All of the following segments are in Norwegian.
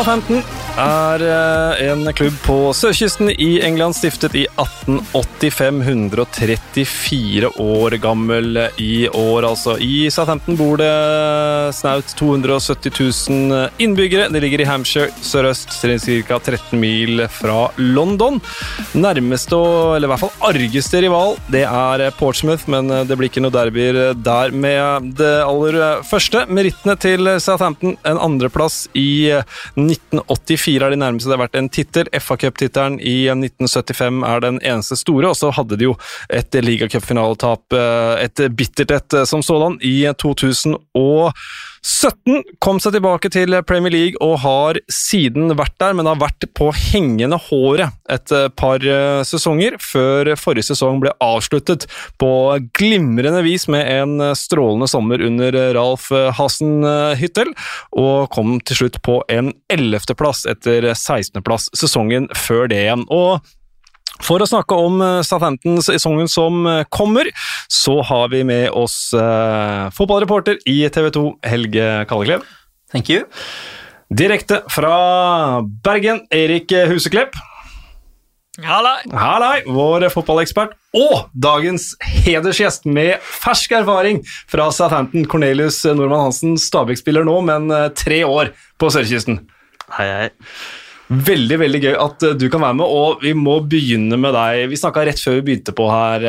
Southampton er eh, en klubb på sørkysten i England, stiftet i 1885. 134 år gammel i år, altså. I Southampton bor det snaut 270 000 innbyggere. Det ligger i Hampshire sørøst, ca. 13 mil fra London. Nærmeste, eller i hvert fall argeste rival, det er Portsmouth, men det blir ikke noe derbyer der med det aller første. Merittene til Southampton, en andreplass i 1984 er de nærmeste det har vært en tittel. FA Cup-tittelen i 1975 er den eneste store, og så hadde de jo et ligacupfinaletap, et bittert et som sådan, i 2017. Kom seg tilbake til Premier League og har siden vært der, men har vært på hengende håret et par sesonger, før forrige sesong ble avsluttet på glimrende vis med en strålende sommer under Ralf Hasenhyttel, og kom til slutt på en ellevteplass etter 16.-plass sesongen før det igjen. Og for å snakke om Southampton-sesongen som kommer, så har vi med oss eh, fotballreporter i TV 2, Helge Kalleklev. Thank you. Direkte fra Bergen, Erik Huseklepp. Hallai! Hallai, vår fotballekspert. Og dagens hedersgjest med fersk erfaring fra Southampton, Cornelius Normann Hansen. Stabæk-spiller nå, men tre år på sørkysten. Hei, hei. Veldig veldig gøy at du kan være med, og vi må begynne med deg. Vi snakka rett før vi begynte på her,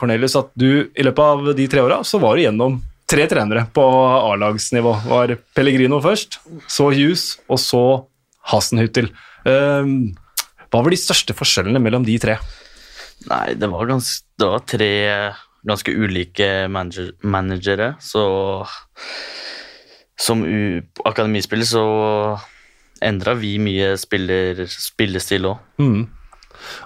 Cornelius, at du i løpet av de tre åra så var du gjennom tre trenere på A-lagsnivå. Var Pellegrino først, så Hughes, og så Hasenhüttel. Hva var de største forskjellene mellom de tre? Nei, det var, gans, det var tre ganske ulike manager, managere, så Som akademispiller så endra vi mye spiller, spillestil òg. Mm.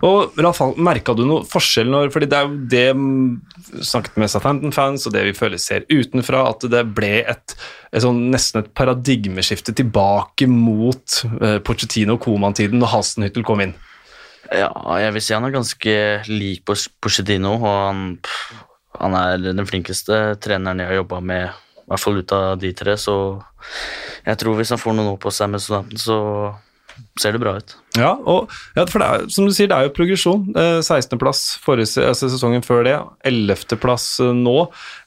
Og Ralf, merka du noe forskjell når fordi det er jo det snakket med Southampton-fans og det vi føler ser utenfra, at det ble et, et sånn, nesten et paradigmeskifte tilbake mot eh, Pochettino og Coman-tiden når Hasenhyttel kom inn? Ja, jeg vil si han er ganske lik Pochettino, og han, han er den flinkeste treneren jeg har jobba med, i hvert fall ut av de tre, så jeg tror hvis han får noen år på seg med studenten, så ser det bra ut. Ja, og, ja, for det er, som du sier, det er jo progresjon. Eh, 16.-plass forrige altså sesongen før det, 11.-plass nå.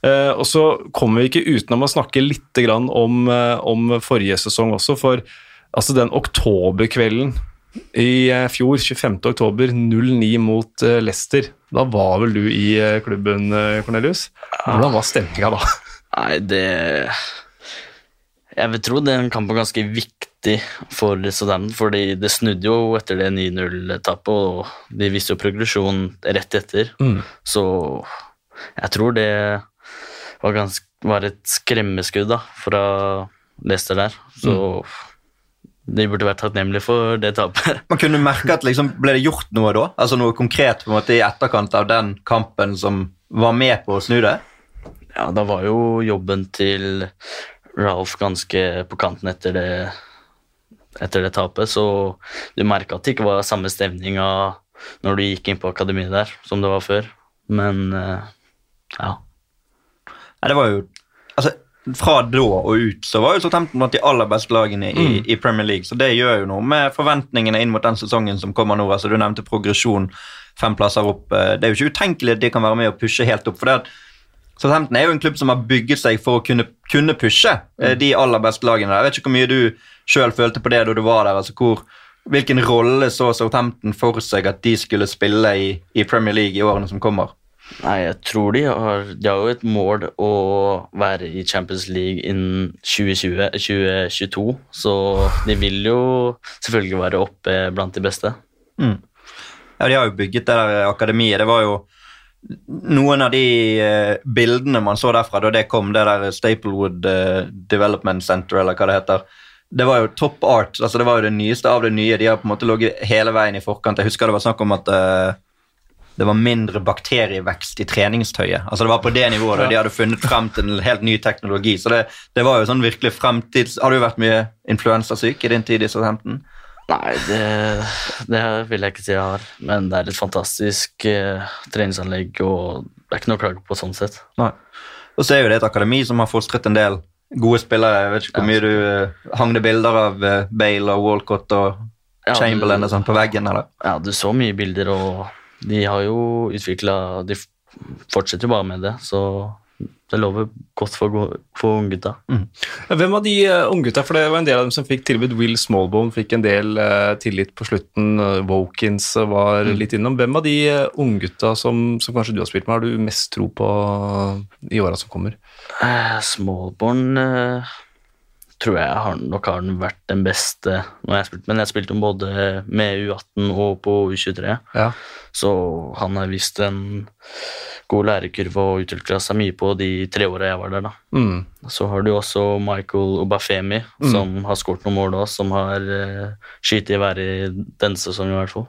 Eh, og så kommer vi ikke utenom å snakke litt grann om, eh, om forrige sesong også, for altså den oktoberkvelden i fjor, 25. oktober, 0-9 mot Leicester. Da var vel du i klubben, Cornelius? Hvordan var stemninga da? Nei, det Jeg vil tro den kampen var ganske viktig for Southampton, fordi det snudde jo etter det 9-0-tapet, og de viste jo progresjon rett etter. Mm. Så jeg tror det var, ganske, var et skremmeskudd da, fra Leicester der. Så Mm. de burde vært takknemlige for det tapet. Man kunne merke at liksom, Ble det gjort noe da? Altså Noe konkret på en måte i etterkant av den kampen som var med på å snu det? Ja, da var jo jobben til Ralph ganske på kanten etter det, etter det tapet, så du merka at det ikke var samme stemninga når du gikk inn på akademiet der, som det var før. Men eh, ja. Nei, det var jo altså, Fra da og ut så var jo Southampton blant de aller beste lagene i, Mm. i Premier League. Så det gjør jo noe med forventningene inn mot den sesongen som kommer nå. altså Du nevnte progresjon fem plasser opp. Eh, Det er jo ikke utenkelig at de kan være med og pushe helt opp. for det at Southampton er jo en klubb som har bygget seg for å kunne, kunne pushe eh, de aller beste lagene. der. Jeg vet ikke hvor mye du sjøl følte på det da du var der. altså hvor, Hvilken rolle så Southampton for seg at de skulle spille i, i Premier League i årene som kommer? Nei, jeg tror de har, de har jo et mål å være i Champions League innen 2020, 2022, så de vil jo selvfølgelig være oppe blant de beste. Ja, De har jo bygget det der akademiet. Det var jo noen av de eh, bildene man så derfra da det kom, det der Staplewood eh, Development Center, eller hva det heter. Det var jo top art. altså Det var jo det nyeste av det nye. De har på en måte ligget hele veien i forkant. Jeg husker det var snakk om at eh, det var mindre bakterievekst i treningstøyet. Altså Det var på det nivået da de hadde funnet frem til en helt ny teknologi. Så det, det var jo sånn virkelig fremtids... Har du vært mye influensasyk i din tid i Southampton? Nei, det, det vil jeg ikke si jeg har, men det er et fantastisk eh, treningsanlegg, og det er ikke noe å klage på sånn sett. Nei. Og så er jo det et akademi som har fostret en del gode spillere. Jeg vet ikke hvor mye du eh, Hang det bilder av eh, Bale og Walcott og Chamberlain og sånn på veggen, eller? Ja, du så mye bilder, og de har jo utvikla De fortsetter jo bare med det, så det lover godt for, for unggutta. Hvem av de uh, unggutta, for det var en del av dem som fikk tilbud, Will Smallbone fikk en del uh, tillit på slutten, uh, Wokins var var litt innom. Hvem av de uh, unggutta som, som kanskje du har spilt med, har du mest tro på eh, i åra som kommer? Uh, Smallbone eh, tror jeg har, nok har den vært den beste når jeg har spilt, men jeg spilte den både med U18 og på U23, Ja. så han har vist en god lærekurve og utvikla seg mye på de tre åra jeg var der. da. Mm. Så har du også Michael Obafemi, som har skåret noen mål da, som har uh, skutt i været i denne sesongen i hvert fall.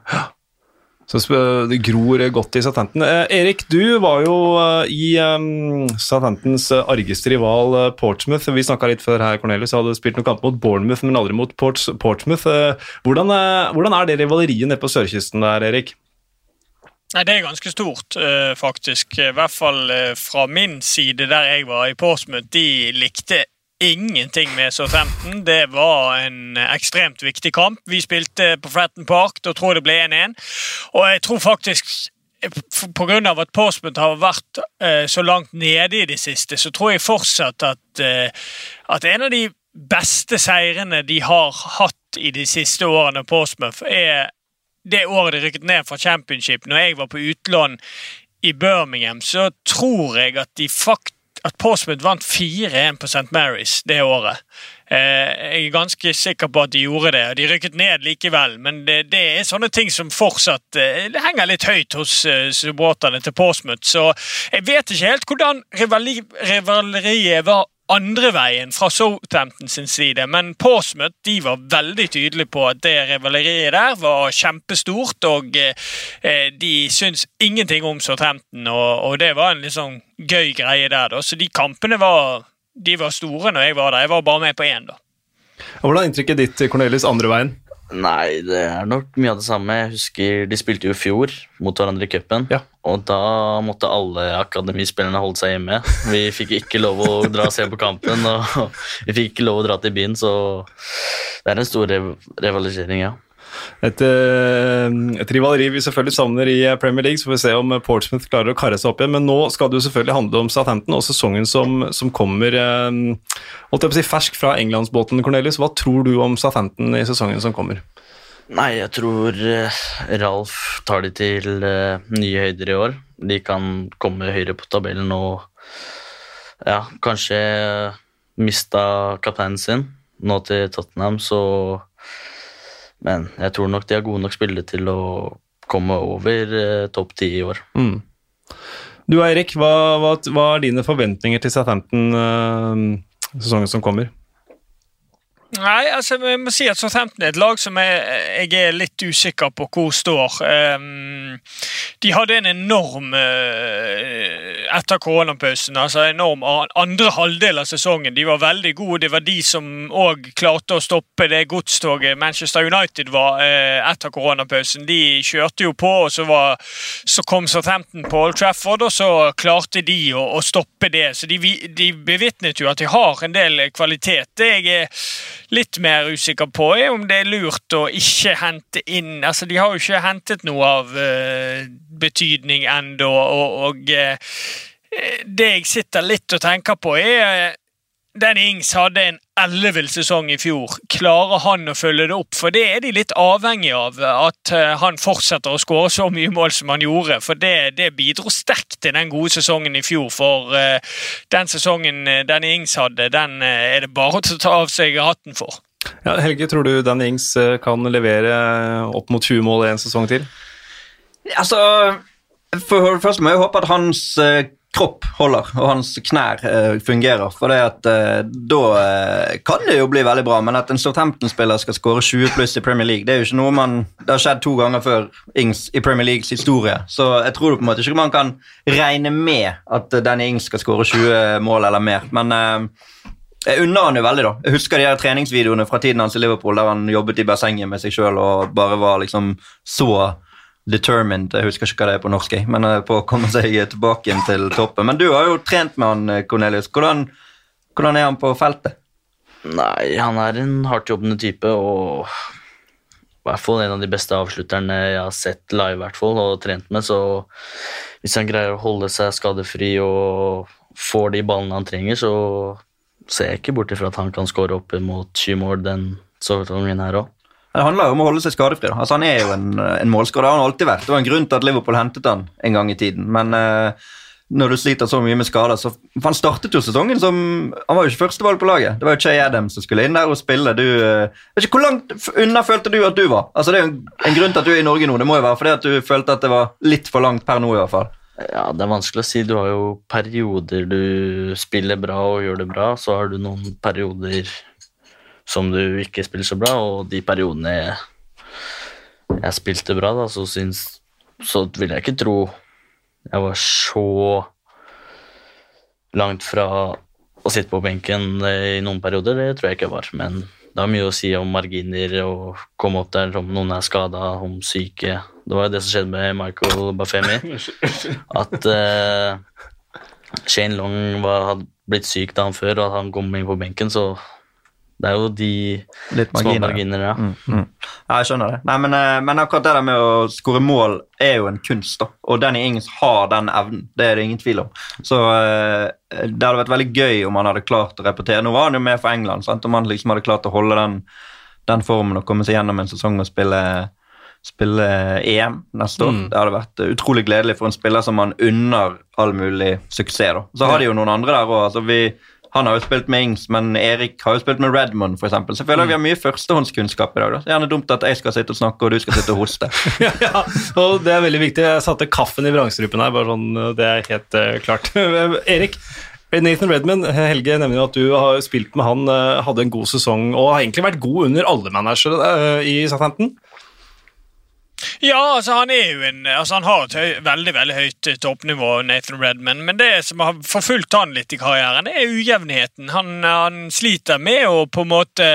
Så det gror godt i Southampton. Eh, Erik, du var jo eh, i um, Southamptons eh, argeste rival eh, Portsmouth. Vi snakka litt før her, Cornelius. Hadde spilt noen kamper mot Bournemouth, men aldri mot Ports Portsmouth. Eh, hvordan, eh, hvordan er det rivaleriet nede på sørkysten der, Erik? Nei, Det er ganske stort, eh, faktisk. I hvert fall eh, fra min side, der jeg var i Portsmouth. De likte ingenting med Southampton. Det var en ekstremt viktig kamp. Vi spilte på Fratton Park, da tror jeg det ble 1-1. Og jeg tror faktisk Pga. at Portsmouth har vært eh, så langt nede i det siste, så tror jeg fortsatt at, at en av de beste seirene de har hatt i de siste årene, Portsmouth, er det året de rykket ned fra championship, når jeg var på utlån i Birmingham, så tror jeg at de fakt at Portsmouth vant 4-1 på St. Mary's det året. Eh, jeg er ganske sikker på at de gjorde det, og de rykket ned likevel. Men det, det er sånne ting som fortsatt eh, henger litt høyt hos eh, supporterne til Portsmouth. Så jeg vet ikke helt hvordan rivaleriet var andre veien fra Southampton sin side, men Portsmouth de var veldig tydelige på at det rivaleriet der var kjempestort, og eh, de syns ingenting om Southampton, og, og det var en litt sånn gøy greie der, da. Så de kampene var, de var store når jeg var der. Jeg var bare med på én, da. Hvordan er inntrykket ditt, Cornelius, andre veien? Nei, det er nok mye av det samme. Jeg husker De spilte jo i fjor mot hverandre i cupen, Ja. og da måtte alle akademispillerne holde seg hjemme. Vi fikk ikke lov å dra og se på kampen, og vi fikk ikke lov å dra til byen, så det er en stor rev rivalisering, ja. Et, eh, et rivaleri vi selvfølgelig savner i eh, Premier League, så får vi se om Portsmouth klarer å karre seg opp igjen. Men nå skal det jo selvfølgelig handle om Southampton og sesongen som, som kommer eh, holdt jeg på å si fersk fra Englandsbåten. Cornelius, hva tror du om Southampton i sesongen som kommer? Nei, jeg tror eh, Ralf tar de til eh, nye høyder i år. De kan komme høyere på tabellen og ja, kanskje mista kapteinen sin nå til Tottenham, så Men jeg tror nok de har gode nok spillere til å komme over eh, topp ti i år. Mm. Du Eirik, hva, hva, hva er dine forventninger til Southampton eh, sesongen som kommer? Nei, altså jeg må si at Southampton er et lag som jeg, jeg er litt usikker på hvor står. Um, de hadde en enorm uh, etter koronapausen, altså enorm andre halvdel av sesongen. De var veldig gode. Det var de som òg klarte å stoppe det godstoget Manchester United var uh, etter koronapausen. De kjørte jo på, og så, var, så kom Southampton på Old Trafford, og så klarte de å, å stoppe det. Så de, de bevitnet jo at de har en del kvalitet. Det jeg er litt mer usikker på, er om det er lurt å ikke hente inn. Altså, de har jo ikke hentet noe av uh, betydning ennå, og, og uh, det jeg sitter litt og tenker på, er Danny Ings hadde en ellevill sesong i fjor. Klarer han å følge det opp? For det er de litt avhengig av, at eh, han fortsetter å skåre så mye mål som han gjorde. For det, det bidro sterkt til den gode sesongen i fjor. For eh, den sesongen eh, Danny Ings hadde, den er det bare å ta av seg hatten for. Ja, Helge, tror du Danny Ings kan levere opp mot 20 mål en sesong til? Altså, for det første må jeg håpe at hans kropp holder, og hans knær uh, fungerer. For det at uh, da uh, kan det jo bli veldig bra, men at en Southampton-spiller skal skåre 20 pluss i Premier League, det er jo ikke noe man Det har skjedd to ganger før Ings i Premier Leagues historie, så jeg tror på en måte ikke man kan regne med at denne Ings skal skåre 20 mål eller mer, men jeg unner han jo veldig, da. Jeg husker de her treningsvideoene fra tiden hans i Liverpool der han jobbet i bassenget med seg sjøl og bare var liksom så determined. Jeg husker ikke hva det er på norsk, men eh, på å komme seg tilbake igjen til toppen. Men du har jo trent med han, eh, Cornelius. Hvordan, Hvordan er han på feltet? Nei, han er en hardtjobbende type og i hvert fall en av de beste avslutterne jeg har sett live hvert fall, og trent med. Så hvis han greier å holde seg skadefri og får de ballene han trenger, så ser jeg ikke bort ifra at han kan skåre opp mot 20 mål den sesongen her òg. Det handler jo om å holde seg skadefri. Altså, han er jo en, en målskårer. Det har han alltid vært. Det var en grunn til at Liverpool hentet han en gang i tiden. Men eh, når du sliter så mye med skader så Han startet jo sesongen som Han var jo ikke førstevalg på laget. Det var jo Che Adams som skulle inn der og spille. Du, eh, vet ikke, Hvor langt unna følte du at du var? Altså, Det er jo en, en grunn til at du er i Norge nå. Det må jo være fordi at du følte at det var litt for langt per nå, i hvert fall. Ja, det er vanskelig å si. Du har jo perioder du spiller bra og gjør det bra. Så har du noen perioder som du ikke spiller så bra, og de periodene jeg, jeg spilte bra, da, så syns Så vil jeg ikke tro jeg var så langt fra å sitte på benken i noen perioder. Det tror jeg ikke jeg var. Men det har mye å si om marginer og komme opp der om noen er skada, om syke. Det var jo det som skjedde med Michael Bafemi. At uh, Shane Long var, hadde blitt syk da han før, og at han kom inn på benken, så det er jo de Litt små marginer. marginer, ja. Mm, mm. Ja, jeg skjønner det. Nei, men, eh, men akkurat det der med å skåre mål er jo en kunst, da. Og Danny Ings har den evnen. Det er det ingen tvil om. Så eh, det hadde vært veldig gøy om han hadde klart å repetere. Nå var han jo med for England, sant? om han liksom hadde klart å holde den, den formen og komme seg gjennom en sesong og spille, spille EM neste år. Mm. Det hadde vært utrolig gledelig for en spiller som man unner all mulig suksess. da. Så har de jo noen andre der òg. Altså, vi- han har jo spilt med Ings, men Erik har jo spilt med Redmond, f.eks. Så jeg føler vi har mye førstehåndskunnskap i dag. da. Det er gjerne dumt at jeg skal sitte og snakke, og du skal sitte og hoste. ja, ja, og det er veldig viktig. Jeg satte kaffen i vrangstrupen her, bare sånn, det er helt uh, klart. Erik, Nathan Redman, Helge nevner jo at du har spilt med han, eh, hadde en god sesong og har egentlig vært god under alle managere uh, i Southampton. Ja, altså han er jo en altså Han har et høy, veldig veldig høyt eh, toppnivå, Nathan Redman, men det som har forfulgt han litt i karrieren, er ujevnheten. Han, han sliter med å på en måte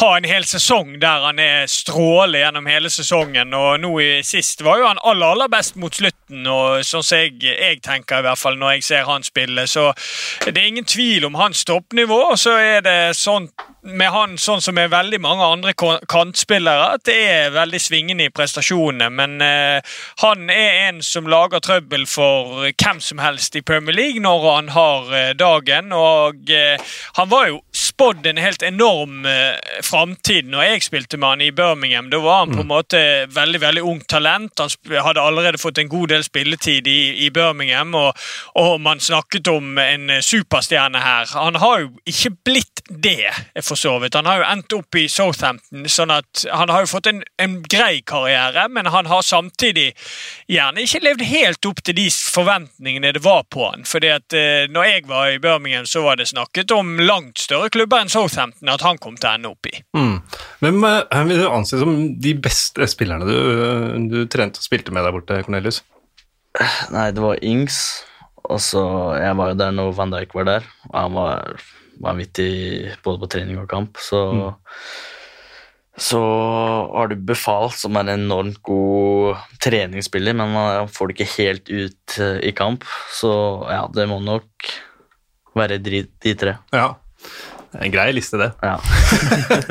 ha en hel sesong der han er strålende gjennom hele sesongen. og Nå i sist var jo han aller, aller best mot slutten, og sånn som jeg, jeg tenker i hvert fall når jeg ser han spille. Så det er ingen tvil om hans toppnivå, og så er det sånn med han, sånn som med veldig mange andre kantspillere, at det er veldig svingende i prestasjonene. Men eh, han er en som lager trøbbel for hvem som helst i Premier League når han har eh, dagen. Og eh, han var jo spådd en helt enorm eh, framtid når jeg spilte med han i Birmingham. Da var han på en måte veldig veldig ungt talent. Han hadde allerede fått en god del spilletid i, i Birmingham, og, og man snakket om en eh, superstjerne her. Han har jo ikke blitt det, for så vidt. Han har jo endt opp i Southampton, sånn at han har jo fått en, en grei karriere, men han har samtidig gjerne ikke levd helt opp til de forventningene det var på han. Fordi at eh, når jeg var i Birmingham, så var det snakket om langt større klubber enn Southampton at han kom til å ende opp i. Mm. Hvem vil du anse som de beste spillerne du, du trente og spilte med der borte, Cornelius? Nei, det var Ings. Og så Jeg var jo der når Van Dijk var der. Og han var vanvittig både på trening og kamp. Så Så har du Befal, som er en enormt god treningsspiller, men han får det ikke helt ut eh, i kamp. Så ja, det må nok være de, tre. Ja. En grei liste, det. Ja.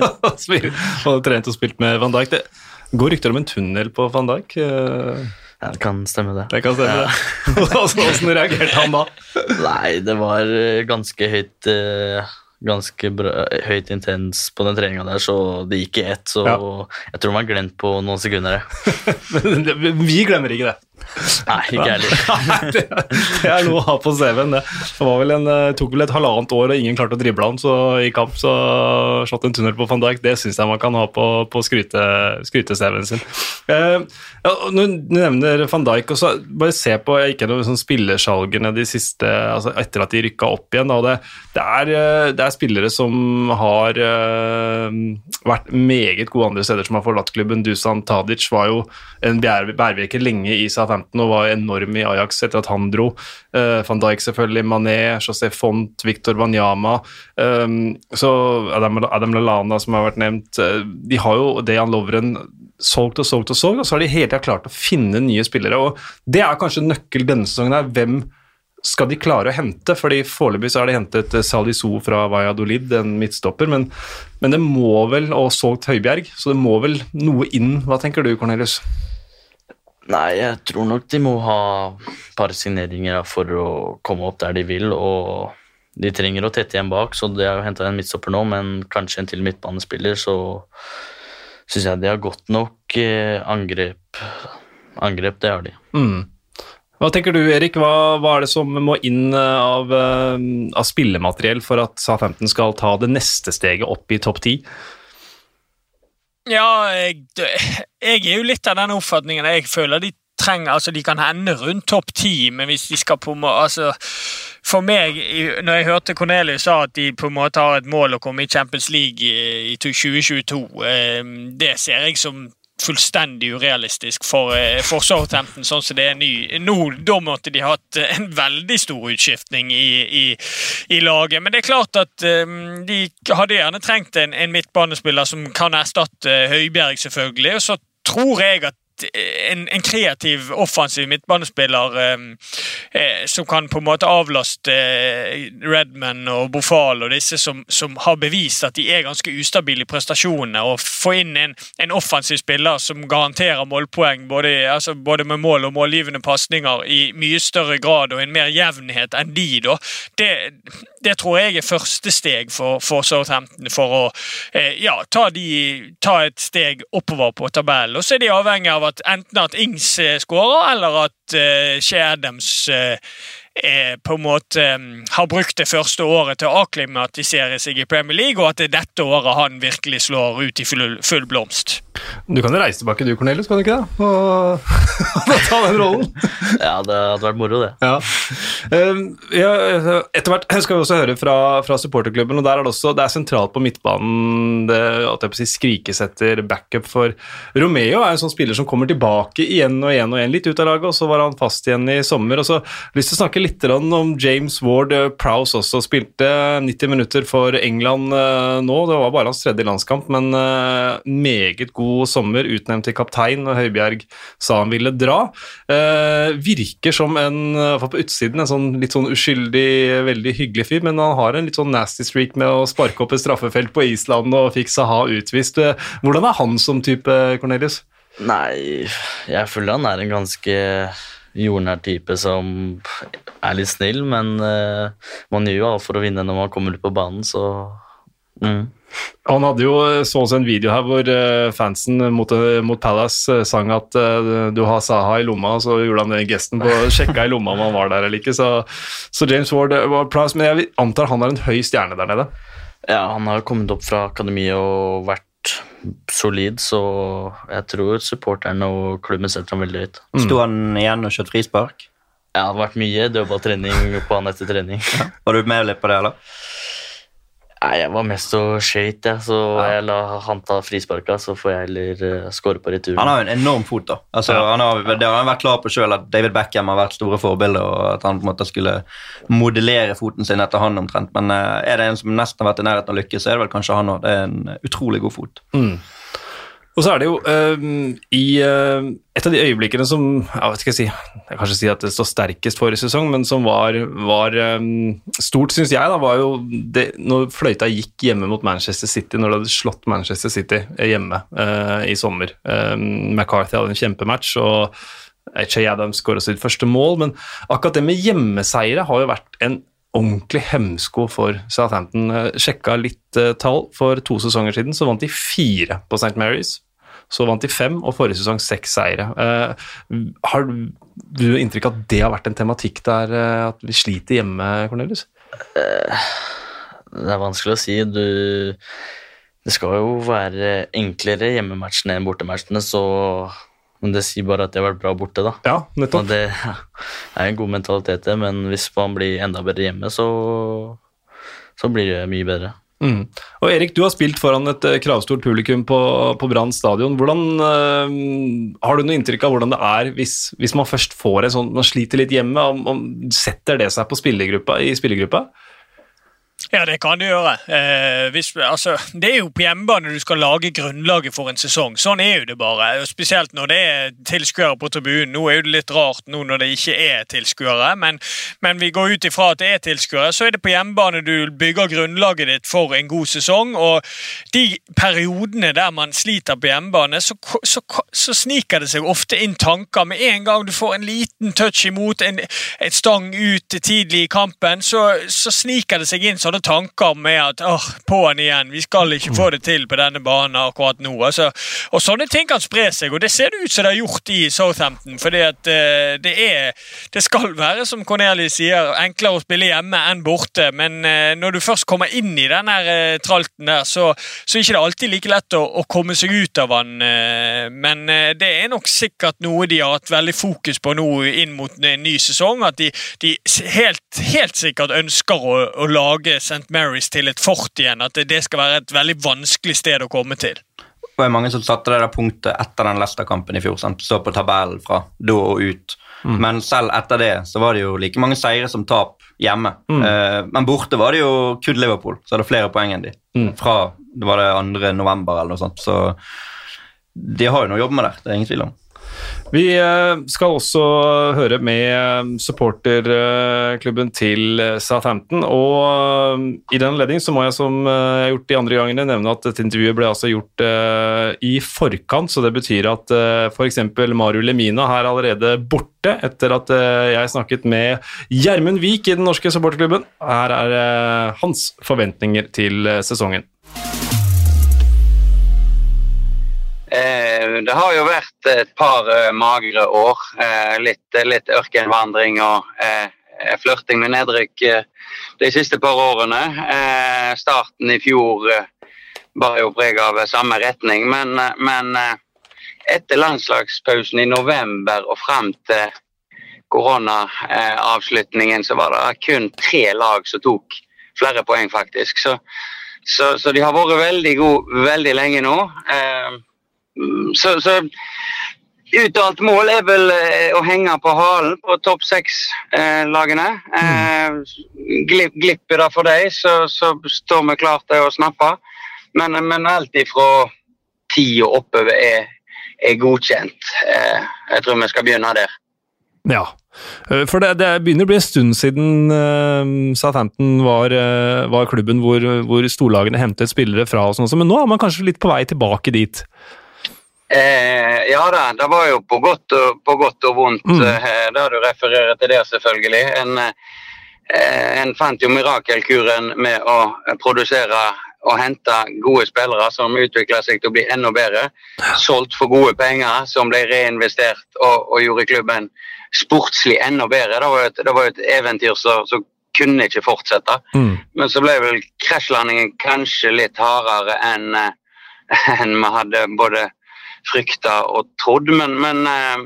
Og trent og spilt med Van Dijk. Det går rykter om en tunnel på Van Dijk. Eh, ja, det kan stemme, det. Det kan stemme. det. Hvordan hvordan reagerte han da? Nei, det var eh, ganske høyt eh, Ganske bra, høyt intens på den treninga der, så det gikk i ett. Så Ja. jeg tror man har glemt på noen sekunder. Men vi glemmer ikke det. Nei, ikke heller. Det, er- noe å ha på CV-en. Det vel en, eh, tok vel et halvannet år, og ingen klarte å drible han så i kamp. Så slått en tunnel på van Dijk, det syns jeg man kan ha på, på skryte- skryte-CV-en sin. Eh, ja, du nevner van Dijk, også, bare se på ikke noe sånn spillersalgene de siste, altså etter at de rykka opp igjen. Da, det, det, er, eh, det er spillere som har uh, vært meget gode andre steder, som har forlatt klubben. Dusan Tadic var jo en bær- bærvirker lenge i Southampton og var enorm i Ajax etter at han dro. Uh, Van Dijk selvfølgelig, Mané, José Font, Victor Wanyama. Um, så Adam, Adam Lallana som har vært nevnt. eh, de har jo Dejan Lovren solgt og solgt og solgt, og så har de hele tida klart å finne nye spillere. og Det er kanskje nøkkel denne sesongen. her, hvem skal de klare å hente? Fordi Foreløpig har de hentet eh, Salisu fra Valladolid, en midtstopper, men, men det må vel, og solgt Høibjerg, så det må vel noe inn. Hva tenker du, Cornelius? Nei, jeg tror nok de må ha et par signeringer for å komme opp der de vil. og de trenger å tette igjen bak, så de har jo henta en midtstopper nå, men kanskje en til midtbanespiller, så syns jeg de har godt nok eh, angrep. Angrep, det har de. Mm. Hva tenker du, Erik? Hva, hva, er det som må inn eh, av, eh, av spillemateriell for at Southampton skal ta det neste steget opp i topp ti? Ja, jeg, jeg, er jo litt av den oppfatningen. Jeg føler de trenger Altså, de kan hende rundt topp ti, men hvis de skal på altså, For meg, når jeg hørte Cornelius sa at de på en måte har et mål å komme i Champions League i 2022, eh, det ser jeg som fullstendig urealistisk for, eh, for Southampton, sånn som det er ny. Nå, Da måtte de hatt en veldig stor utskiftning i, i, i laget. Men det er klart at um, de hadde gjerne trengt en, en midtbanespiller som kan erstatte Høibjerg, selvfølgelig. Og så tror jeg at en, en, kreativ, offensiv midtbanespiller eh, eh, som kan på en måte avlaste eh, Redman og Bofal og disse som, som, har bevist at de er ganske ustabile i prestasjonene. Og få inn en, en offensiv spiller som garanterer målpoeng både, altså både med mål og målgivende pasninger i mye større grad og en mer jevnhet enn de, da, det, det tror jeg er første steg for, for Southampton for å eh, ja, ta, de, ta, et steg oppover på tabellen. Og så er de avhengig av at enten at Ings eh, skårer, eller at uh, Shea uh, eh, på en måte um, har brukt det første året til å akklimatisere seg i Premier League, og at det er dette året han virkelig slår ut i full, full blomst. Du kan jo reise tilbake du, Cornelius, kan du ikke det? Og, ta den rollen. ja, det hadde vært moro, det. Ja. Um, ja, etter hvert skal vi også høre fra, fra supporterklubben, og der er det også det er sentralt på midtbanen det at jeg på å si, skrikes etter backup for Romeo er en sånn spiller som kommer tilbake igjen og igjen og igjen, litt ut av laget, og så var han fast igjen i sommer. og så har jeg lyst til å snakke litt litt om James Ward eh, Prowse også. Spilte 90 minutter for England eh, nå. Det var bare hans tredje landskamp, men eh, meget god sommer. Utnevnt til kaptein, og Høibjerg sa han ville dra. Virker som en, på utsiden, en sånn litt sånn uskyldig, veldig hyggelig fyr, men han har en litt sånn nasty streak med å sparke opp et straffefelt på Island og fikk Saha utvist. Hvordan er han som type, Cornelius? Nei, jeg føler han er en ganske jordnær type som er litt snill, men uh, man gjør jo alt for å vinne når man kommer ut på banen, så mm. Han hadde jo eh, så oss en video her hvor uh, fansen mot, mot Palace sang at du har Saha i lomma, og så gjorde han den gesten på å sjekke i lomma om han var der eller ikke. Så, så James Ward var plass, men jeg antar han er en høy stjerne der nede? Ja, han har kommet opp fra akademiet og vært solid, så jeg tror supporterne og klubben setter ham veldig høyt. Mm. Sto han igjen og kjørte frispark? Ja, det har vært mye dødballtrening på han etter trening. Ja. Var du med litt på det, eller? Nei, Jeg var mest og skøyt, jeg, så ja. jeg la han ta frisparka, så får jeg heller uh, score på returen. Han har jo en enorm fot, da. Altså, ja. han har, det har han vært klar på sjøl, at David Beckham har vært store forbilder, og at han på en måte skulle modellere foten sin etter han omtrent. Men uh, er det en som nesten har vært i nærheten av lykke, så er det vel kanskje han òg. Det er en utrolig god fot. Mm. Og så er det jo uh, i uh, et av de øyeblikkene som jeg vet ikke si, jeg kan kanskje si at det står sterkest forrige sesong, men som var, var um, stort, syns jeg, da, var jo det, når fløyta gikk hjemme mot Manchester City, når de hadde slått Manchester City hjemme uh, i sommer. McCarthy hadde en kjempematch. og H.A. Adams skåra sitt første mål, men akkurat det med hjemmeseiere har jo vært en ordentlig hemsko for Southampton. Sjekka litt tall. For to sesonger siden så vant de fire på St. Mary's. Så vant de fem, og forrige sesong seks seire. Uh, har du inntrykk av at det har vært en tematikk der uh, at vi sliter hjemme, Cornelius? Uh, det er vanskelig å si. Du, det skal jo være enklere hjemmematchene enn bortematchene, så men det sier bare at de har vært bra borte, da. Ja, nettopp. Og det er en god mentalitet, det, men hvis man blir enda bedre hjemme, så, så blir det mye bedre. Mm. Og Erik, du har spilt foran et uh, kravstort publikum på, på Brann stadion. Hvordan, øh, har du noe inntrykk av hvordan det er hvis, hvis, man først får en sånn Man sliter litt hjemme, om, om, setter det seg på spillergruppa, i spillergruppa? Ja, det kan du gjøre. Eh, hvis, altså, det er jo på hjemmebane du skal lage grunnlaget for en sesong. Sånn er jo det bare. Spesielt når det er tilskuere på tribunen. Nå er det litt rart nå når det ikke er tilskuere, men, men, vi går ut ifra at det er tilskuere. Så er det på hjemmebane du bygger grunnlaget ditt for en god sesong. Og de periodene der man sliter på hjemmebane, så, så, så sniker det seg ofte inn tanker. Med en gang du får en liten touch imot, en, en stang ut tidlig i kampen, så, så sniker det seg inn sånne tanker med at åh, på'n igjen, vi skal ikke få det til på denne banen akkurat nå. Altså, og Sånne ting kan spre seg, og det ser det ut som det har gjort i Southampton. fordi at uh, det er Det skal være, som Cornelius sier, enklere å spille hjemme enn borte, men uh, når du først kommer inn i den uh, tralten der, så, så er ikke alltid like lett å, å komme seg ut av den. men det er nok sikkert noe de har hatt veldig fokus på nå inn mot en ny sesong. At de, de helt, helt sikkert ønsker å, å lage St. Marys til et fort igjen. At det skal være et veldig vanskelig sted å komme til. Det var mange som satte det der punktet etter den Leicester-kampen i fjor. Sant? Så på tabellen fra da og ut. Mm. Men selv etter det så var det jo like mange seire som tap hjemme. Mm. Eh, men borte var det jo kun Liverpool, så hadde flere poeng enn de. Mm. Fra det var det 2. november eller noe sånt. Så de har jo noe å jobbe med der, det er ingen tvil om. Vi eh, skal også høre med eh, supporterklubben til Southampton. Og eh, i den anledning så må jeg, som jeg har gjort de andre gangene, nevne at dette intervjuet ble altså gjort i forkant. Så det betyr at f.eks. Maru Lemina er allerede borte etter at jeg snakket med Gjermund Vik i den norske supporterklubben. Her er hans forventninger til sesongen. Eh, det har jo vært et par eh, magre år. Eh, litt, litt ørkenvandring og flørting med nedrykk de siste par årene. starten i fjor bar jo preg av samme retning, men, men etter landslagspausen i november og frem til koronaavslutningen, så var det kun tre lag som tok flere poeng, faktisk. Så, så, så de har vært veldig gode veldig lenge nå. Eh, så, så uttalt mål er vel eh, å henge på halen på topp seks-lagene. Eh, mm. Glipp, glipper det for deg, så, så, står vi klart til å snappe. Men, men alt ifra ti og oppover er, er godkjent. Eh, jeg tror vi skal begynne der. Ja, eh, for det, det, begynner å bli en stund siden uh, Southampton var, uh, var klubben hvor, hvor storlagene hentet spillere fra, og sånn, men nå er man kanskje litt på vei tilbake dit? Eh, ja da, det var jo på godt og, på godt og vondt. Mm. Eh, da du refererer til det, selvfølgelig. En, eh, en fant jo mirakelkuren med å produsere og hente gode spillere som utvikla seg til å bli enda bedre. Solgt for gode penger som ble reinvestert og, og gjorde klubben sportslig enda bedre. Det var jo et, var et eventyr som kunne ikke fortsette. Mm. Men så ble vel krasjlandingen kanskje litt hardere enn en enn vi hadde både frykta og trodd. Men, men, eh,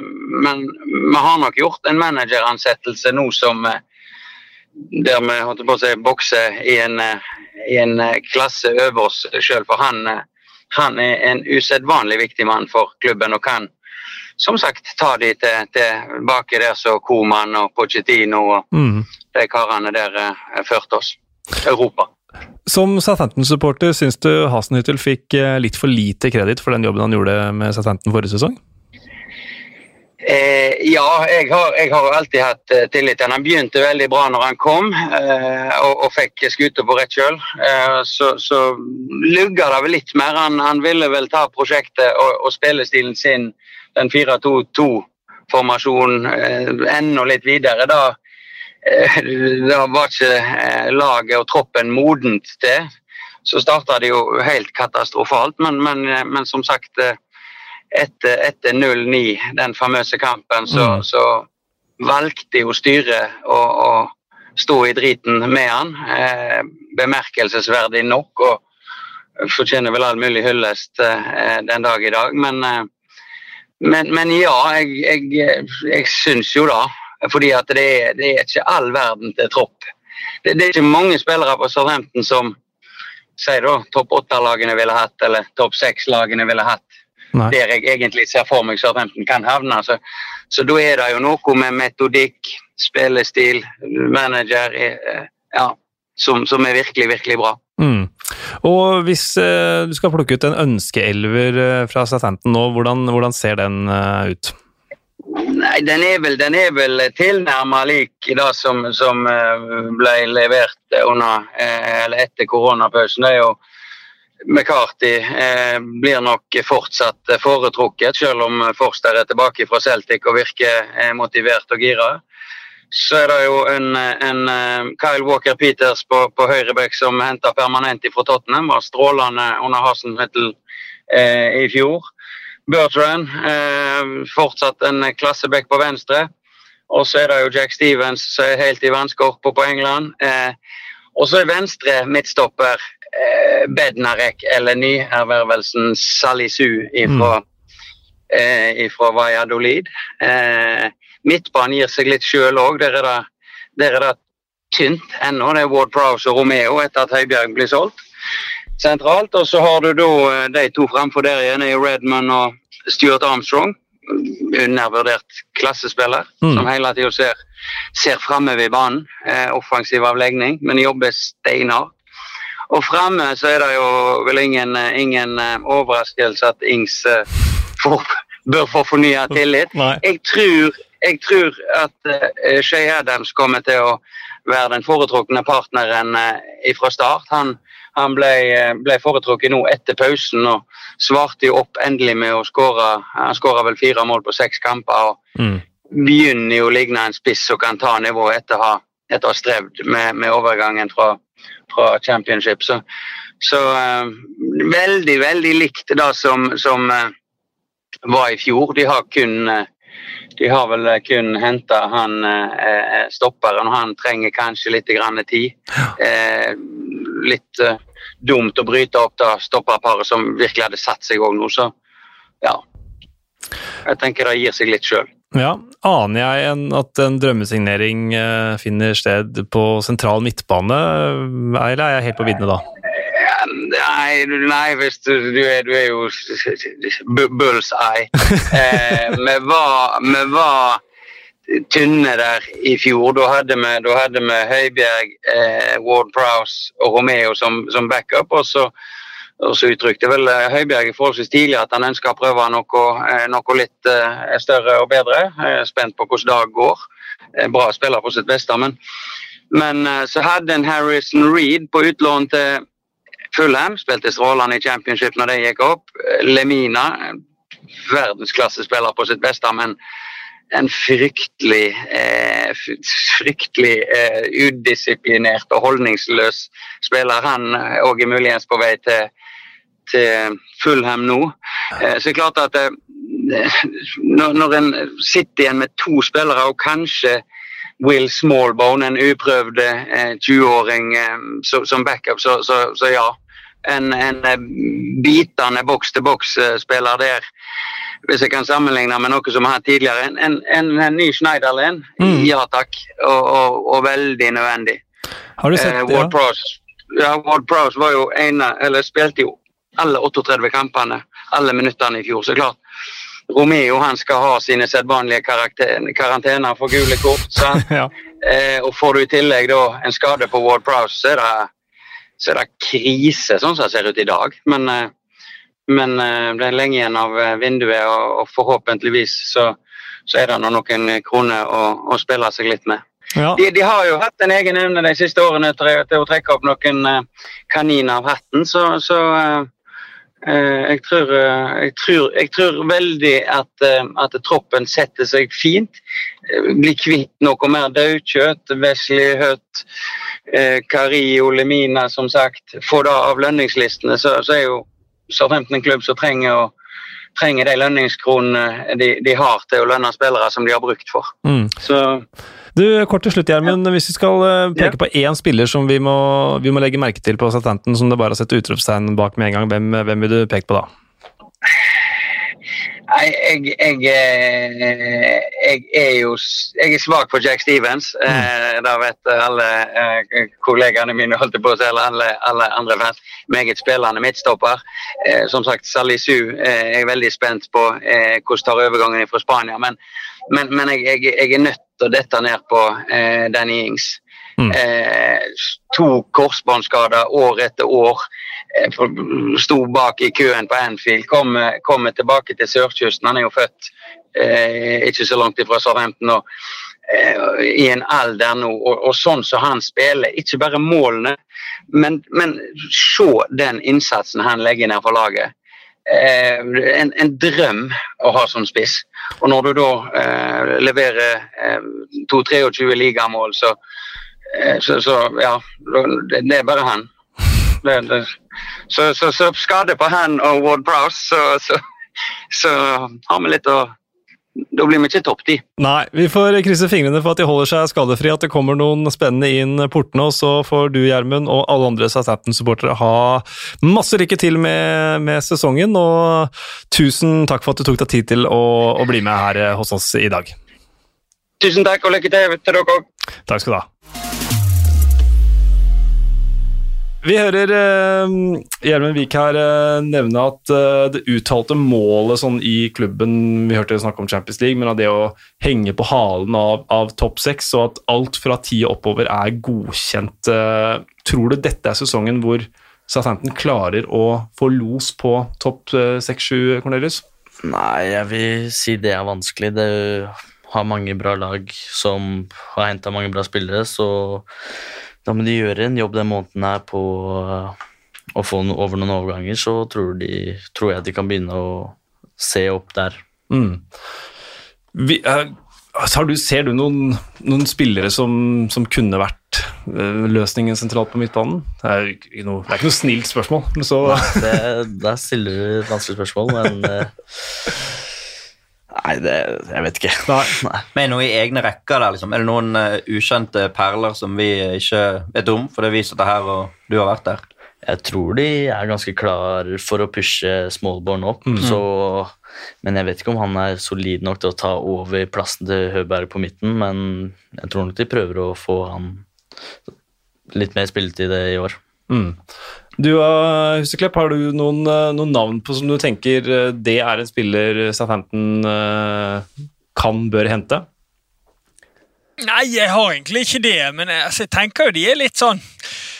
men, vi har nok gjort en manageransettelse nå som eh, der vi holdt på å si, bokser i en, eh, i en klasse over oss sjøl. For han, han, er en usedvanlig viktig mann for klubben og kan som sagt ta de til, tilbake der så Koman og Pochettino og mm. de karene der førte oss. Europa. Som Southampton-supporter, syns du Hasenhyttel fikk eh, litt for lite kreditt for den jobben han gjorde med Southampton forrige sesong? Eh, ja, jeg har, jeg har, alltid hatt eh, tillit til han. Han begynte veldig bra når han kom eh, og, og, fikk skuta på rett kjøl. Uh, så, så lugga det vel litt mer. Han, han, ville vel ta prosjektet og, og spillestilen sin, den 4-2-2-formasjonen, enda litt videre. Da Eh, det var ikke eh, laget og troppen modent til. Så starta det jo helt katastrofalt, men, men, eh, men som sagt Etter, etter 0-9, den famøse kampen, så, mm. så valgte jo styret å, å, stå i driten med han. Eh, bemerkelsesverdig nok, og fortjener vel all mulig hyllest eh, den dag i dag. Men, eh, men, men ja, jeg, jeg, jeg syns jo da fordi at det er, det er ikke all verden til tropp. Det, det, er ikke mange spillere på Southampton som sier da topp åtte-lagene ville hatt, eller topp seks-lagene ville hatt. Nei. Der jeg egentlig ser for meg Southampton kan havne. Så, så da er det jo noe med metodikk, spillestil, manager eh, Ja. som, som er virkelig, virkelig bra. Mm. Og hvis eh, du skal plukke ut en ønskeelver eh, fra Southampton nå, hvordan, hvordan ser den eh, ut? Nei, den er vel, den er vel tilnærma lik det som, som eh, ble levert under, eh, eller etter koronapausen. Det er jo McCarthy eh, blir nok fortsatt foretrukket, selv om Forster er tilbake fra Celtic og virker eh, motivert og gira. Så er det jo en, en Kyle Walker Peters på, på høyreback som henta permanent fra Tottenham. Var strålende under Hasenhüttel eh, i fjor. Bertrand, eh, fortsatt en klasseback på venstre. Og så er det jo Jack Stevens som er helt i vannskorpa på England. Eh, og så er venstre midtstopper eh, Bednarek, eller nyervervelsen Salisu ifra, mm. eh, ifra Valladolid. Eh, midtbanen gir seg litt sjøl òg. Der, der, er det tynt ennå. Det er Ward Prowse og Romeo etter at Høibjerg blir solgt sentralt. Og så har du da eh, de to fremfor der igjen, er Redman og Stuart Armstrong. Undervurdert klassespiller mm. som hele tida ser, ser framover i banen. Eh, offensiv avlegning, men jobber steinhardt. Og fremme så er det jo vel ingen, ingen eh, overraskelse at Ings får, bør få fornya tillit. Jeg tror, jeg tror at uh, Shay Adams kommer til å være den foretrukne partneren uh, fra start. Han, han ble, ble, foretrukket nå etter pausen og svarte jo opp endelig med å skåre. Han skåra vel fire mål på seks kamper og mm. begynner jo å ligne en spiss som kan ta nivået etter å ha, etter å ha strevd med, med overgangen fra fra championship. Så, så uh, veldig, veldig likt det som, som uh, var i fjor. De har kun uh, de har vel kun henta han stopperen, og han trenger kanskje litt grann tid. litt dumt å bryte opp det stopperparet som virkelig hadde satt seg òg nå, så ja. Jeg tenker det gir seg litt sjøl. Ja, Aner jeg en, at en drømmesignering eh, finner sted på sentral midtbane, eller er jeg helt på viddene da? Nei, nei hvis du, du, er, du er jo bullseye. eye. vi, var, vi var tynne der i fjor. Da hadde vi, da hadde vi Høibjerg, eh, Ward Prowse og Romeo som, som backup. og så og så uttrykte vel eh, Høibjerg forholdsvis tidlig at han ønska å prøve noe, eh, noe litt eh, større og bedre. Jeg er spent på hvordan dag går. Bra spiller på sitt beste. Men, men så hadde en Harrison Reed på utlån til Fulham. Spilte strålende i championship når det gikk opp. Lemina, verdensklassespiller på sitt beste, men en fryktelig, eh, fryktelig eh, udisiplinert og holdningsløs spiller. Han òg er muligens på vei til til Fulham nå. Eh, så det er klart at eh, når en sitter igjen med to spillere, og kanskje Will Smallbone, en uprøvd 20-åring eh, som backup, så, så, så ja. En, en bitende boks-til-boks-spiller der, hvis jeg kan sammenligne med noe som har hatt tidligere. En, en, en, ny Schneiderlin, mm. ja takk, og, og, og, veldig nødvendig. Har du sett eh, Ward ja. Prowse ja, Ward Prowse var jo ene, eller spilte jo alle 38 kampene, alle minuttene i fjor. Så klart, Romeo han skal ha sine sedvanlige karantener for gule kort. ja. eh, og får du i tillegg da en skade på Ward Prowse, så er det, så er det krise, sånn som det ser ut i dag. Men, eh, men eh, det er lenge igjen av eh, vinduet, og, forhåpentligvis så, så, er det noen kroner å, å spille seg litt med. Ja. De, de, har jo hatt en egen evne de siste årene til, å trekke opp noen kaniner av hatten, så, så jeg tror, eh, jeg, tror, jeg tror, veldig at, eh, at, troppen setter seg fint. Blir kvitt noe mer daukjøtt. Wesley Hutt, Kari og Lemina, som sagt. Få det av lønningslistene, så, så er jo Southampton en klubb som trenger, å, trenger de lønningskronene de, de, har til å lønne spillere som de har brukt for. Mm. Så du, Kort til slutt, Gjermund. Hvis vi skal eh, peke på én spiller som vi må, vi må legge merke til på Southampton, som det bare er å sette utropstegn bak med en gang, hvem, hvem vil du peke på da? Nei, jeg, jeg, eh, jeg, er jo jeg er svak for Jack Stevens. Mm. Eh, det vet alle eh, kollegaene mine, holdt på å si, eller alle, alle, andre fans. Meget spillende midtstopper. Eh, som sagt, Salisu eh, er veldig spent på eh, hvordan tar overgangen fra Spania. Men, men, men jeg, er nødt til å dette ned på Danny Ings. Mm. Eh, to korsbåndskader år etter år. Eh, sto bak i køen på Anfield. Kommer kom tilbake til sørkysten. Han er jo født eh, ikke så langt ifra Southampton nå. Eh, I en alder nå, og, og sånn som han spiller. Ikke bare målene, men, men se den innsatsen han legger ned for laget. Eh, en, en, drøm å ha som spiss. Og når du da eh, leverer eh, 2-23 ligamål, så, eh, så, så, ja, det, det, er bare han. Det, det, så, så, så, skade på han og Ward Prowse, så, så har vi litt å da blir vi ikke topp ti. Nei, vi får krysse fingrene for at de holder seg skadefri, at det kommer noen spennende inn portene. Og så får du, Gjermund, og alle andre Southampton-supportere ha masse lykke til med, med, sesongen. Og tusen takk for at du tok deg tid til å, å bli med her hos oss i dag. Tusen takk, og lykke til til dere òg. Takk skal du ha. Vi hører uh, Wiik her uh, nevne at uh, det uttalte målet sånn i klubben Vi hørte snakke om Champions League, men av det å henge på halen av, av topp seks, og at alt fra ti oppover er godkjent. tror du dette er sesongen hvor Southampton klarer å få los på topp seks-sju, Cornelius? Nei, jeg vil si det er vanskelig. Det har mange bra lag som har henta mange bra spillere, så da må de gjøre en jobb den måneden her på uh, å få over noen overganger, så tror, de, tror, jeg de kan begynne å se opp der. Mm. Vi, uh, du, ser du noen, noen spillere som, som, kunne vært uh, løsningen sentralt på midtbanen? Det er, noe, det er ikke noe snilt spørsmål. Men så Nei, det, Der stiller du vanskelig spørsmål, men Nei, det, jeg vet ikke. Nei. er Men noe i egne rekker der, liksom? Er det noen uh, ukjente perler som vi ikke vet om? For det viser det her, og du har vært der. Jeg tror de er ganske klar for å pushe Smallborn opp, mm. så, men jeg vet ikke om han er solid nok til å ta over plassen til Høberg på midten. Men jeg tror nok de prøver å få han litt mer spilletid i år. Mm. Du Huseklepp, har du noen, eh, noen, navn på som du tenker eh, det er en spiller Southampton eh, kan, bør hente? Nei, jeg har egentlig ikke det, men altså, jeg tenker jo de er litt sånn Eh,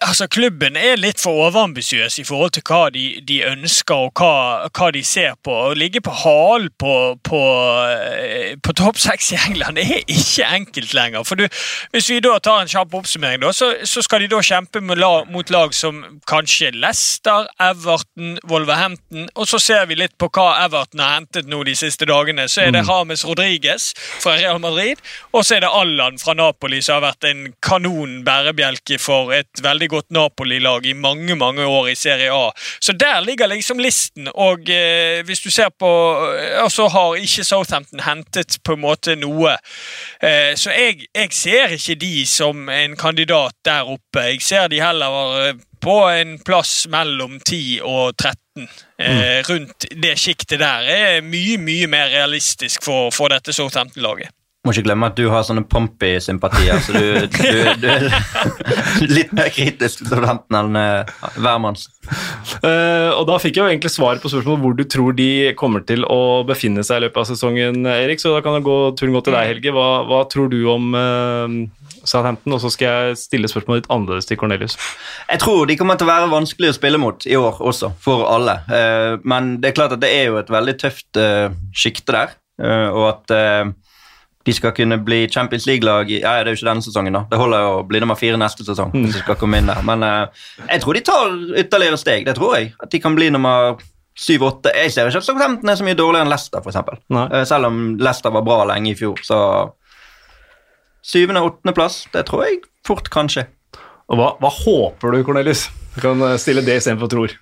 altså Klubben er litt for overambisiøs i forhold til hva de, de ønsker og hva, hva, de ser på. Å ligge på halen på, på, eh, på topp seks i England er ikke enkelt lenger. For du, Hvis vi da tar en kjapp oppsummering, da, så, så, skal de da kjempe lag, mot lag som kanskje Leicester, Everton, Wolverhampton. Og så ser vi litt på hva Everton har hentet nå de siste dagene. Så er det Hames Rodriges Rodriguez fra Real Madrid, og så er det Allan fra Napoli, som har vært en kanon bærebjelke for et veldig godt Napoli-lag i mange mange år i Serie A. Så der ligger liksom listen. Og eh, hvis du ser på eh, Så har ikke Southampton hentet på en måte noe. Eh, så jeg, jeg, ser ikke de som en kandidat der oppe. Jeg ser de heller eh, på en plass mellom 10 og 13. Eh, mm. rundt det sjiktet der er mye mye mer realistisk for, for dette Southampton-laget. Må ikke glemme at du har sånne Pompey-sympatier, så du, du, du, er litt mer kritisk til Southampton enn uh, hvermanns. Uh, og da fikk jeg jo egentlig svar på spørsmålet hvor du tror de kommer til å befinne seg i løpet av sesongen, Erik. Så da kan gå, turen gå til deg, Helge. Hva, hva tror du om uh, Southampton? Og så skal jeg stille spørsmålet litt annerledes til Cornelius. Jeg tror de kommer til å være vanskelig å spille mot i år også, for alle. Uh, men det er klart at det er jo et veldig tøft uh, sjikte der, og at de skal kunne bli Champions League-lag ja, Det er jo ikke denne sesongen, da. Det holder jo å bli nummer fire neste sesong. hvis de skal komme inn der. Men uh, jeg tror de tar ytterligere steg. Det tror jeg. At de kan bli nummer syv-åtte. Jeg ser ikke at Southampton er så mye dårligere enn Leicester, f.eks. Uh, selv om Leicester var bra lenge i fjor, så Syvende-åttendeplass, det tror jeg fort kan skje. Og hva, hva håper du, Cornelius? Du kan eh, stille det istedenfor tror.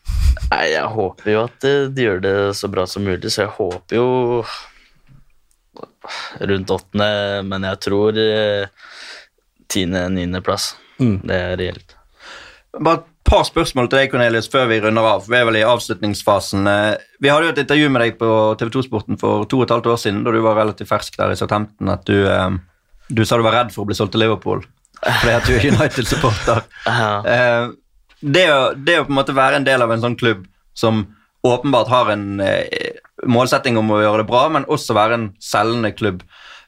Nei, Jeg håper jo at de gjør det så bra som mulig, så jeg håper jo rundt åttende, men jeg tror eh, tiende-niendeplass. Mm. Det er reelt. Bare et par spørsmål til deg, Cornelius, før vi runder av. Vi er vel i avslutningsfasen. Eh, vi hadde jo et intervju med deg på TV 2-sporten for to og et halvt år siden, da du var relativt fersk der i Southampton, at du, eh, du sa du var redd for å bli solgt til Liverpool fordi at du er United-supporter. ja. det, det å på en måte være en del av en sånn klubb som åpenbart har en målsetting om å gjøre det bra, men også være en selgende klubb.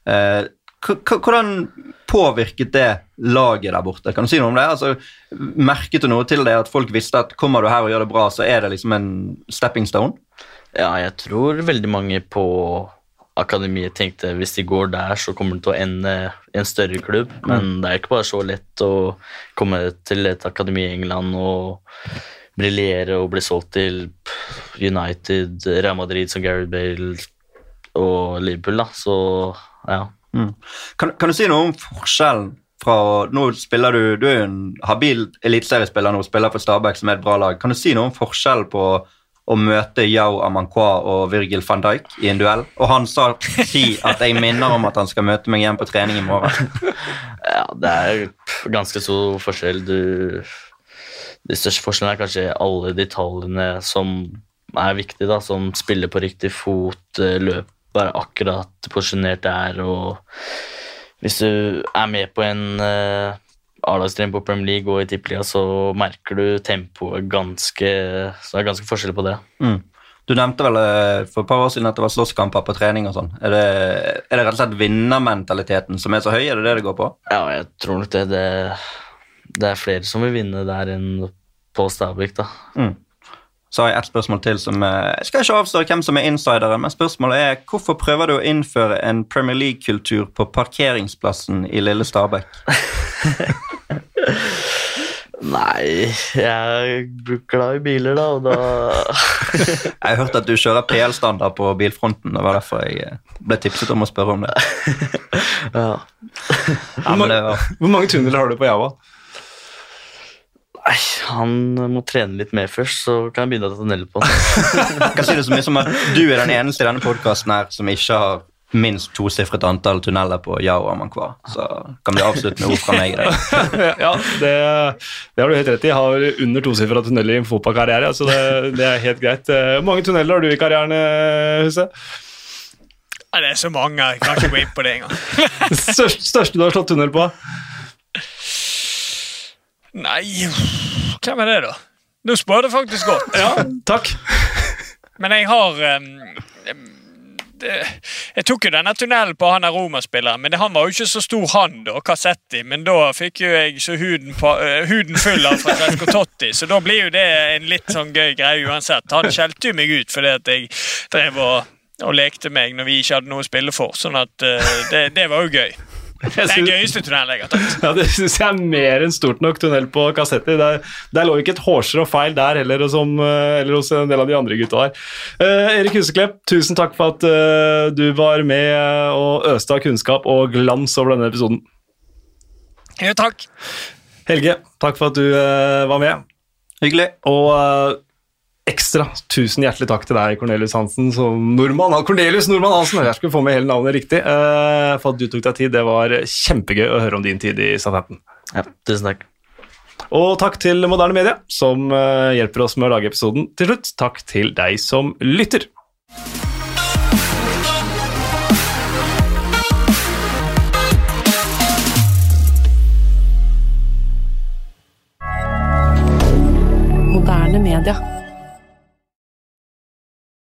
Eh, hvordan påvirket det laget der borte? Kan du si noe om det? Altså, merket du noe til det at folk visste at kommer du her og gjør det bra, så er det liksom en stepping stone? Ja, jeg tror veldig mange på akademiet tenkte hvis de går der, så kommer de til å ende i en større klubb. Men det er ikke bare så lett å komme til et akademi i England og briljere og bli solgt til United, Real Madrid som Gareth Bale og Liverpool, da. Så ja. Kan, kan du si noe om forskjellen fra Nå spiller du Du er jo en habil eliteseriespiller nå, spiller for Stabæk, som er et bra lag. Kan du si noe om forskjellen på å møte Yao Amankwa og Virgil van Dijk i en duell? Og han sa si at jeg minner om at han skal møte meg igjen på trening i morgen. Ja, det er ganske stor forskjell. Du, de største forskjellene er kanskje alle detaljene som er viktig, da, som spiller på riktig fot, eh, løp, være akkurat posisjonert der, og hvis du er med på en uh, A-lagstrening på Premier League og i Tippeliga, så merker du tempoet ganske Så det er ganske forskjell på det. Mm. Du nevnte vel eh, for et par år siden at det var slåsskamper på trening og sånn. Er det, er det rett og slett vinnermentaliteten som er så høy? Er det det det går på? Ja, jeg tror nok det. Det, det er flere som vil vinne der enn på Stabæk, da. Så har jeg ett spørsmål til som eh, Jeg skal ikke avsløre hvem som er insideren, men spørsmålet er hvorfor prøver du å innføre en Premier League-kultur på parkeringsplassen i lille Stabekk? Nei, jeg er glad i biler, da, og da Jeg har hørt at du kjører PL-standard på bilfronten. Det var derfor jeg eh, ble tipset om å spørre om det. Ja. Ja, men det var, Hvor mange tunneler har du på Java? Nei, han må trene litt mer først, så kan jeg begynne å ta tunnel på han. kan si det så mye som at du er den eneste i denne podkasten som ikke har minst tosifret antall tunneler på Yao Amankwa. Så kan vi avslutte med ord fra meg i dag. ja, det, det har du helt rett i. Jeg har under tosifra tunneler i en fotballkarriere, så det, det er helt greit. Hvor mange tunneler har du i karrieren? Ja, det er så mange. Jeg kan ikke gå inn på det engang. Største, største du har slått tunnel på? Nei, hvem er det, da? Nå spør du faktisk godt. Ja, takk. Men jeg har um, det, Jeg tok jo denne tunnelen på han Roma-spilleren, men det, han var jo ikke så stor, han, da, Kassetti. Men da fikk jo jeg så huden, på, uh, huden full av Francesco Totti, så da blir jo det en litt sånn gøy greie uansett. Han skjelte jo meg ut fordi at jeg drev og, og lekte meg når vi ikke hadde noe å spille for, sånn at uh, det, det var jo gøy. Det er den gøyeste tunnelen jeg har tatt. Ja, Det syns jeg er mer enn stort nok tunnel på kassetter. Der, der lå ikke et hårstrå feil der heller, som, eh, eller hos en del av de andre gutta her. Eh, Erik Huseklepp, tusen takk for at eh, du var med og øste av kunnskap og glans over denne episoden. Jo, takk. Helge, takk for at du eh, var med. Hyggelig. Og eh, ekstra tusen hjertelig takk til deg, Cornelius Hansen, som nordmann. Cornelius Nordmann Hansen! Jeg skulle få med hele navnet riktig. Eh, for at du tok deg tid. Det var kjempegøy å høre om din tid i Southampton. Ja, tusen takk. Og takk til Moderne Media, som eh, hjelper oss med å lage episoden til slutt. Takk til deg som lytter. Moderne media.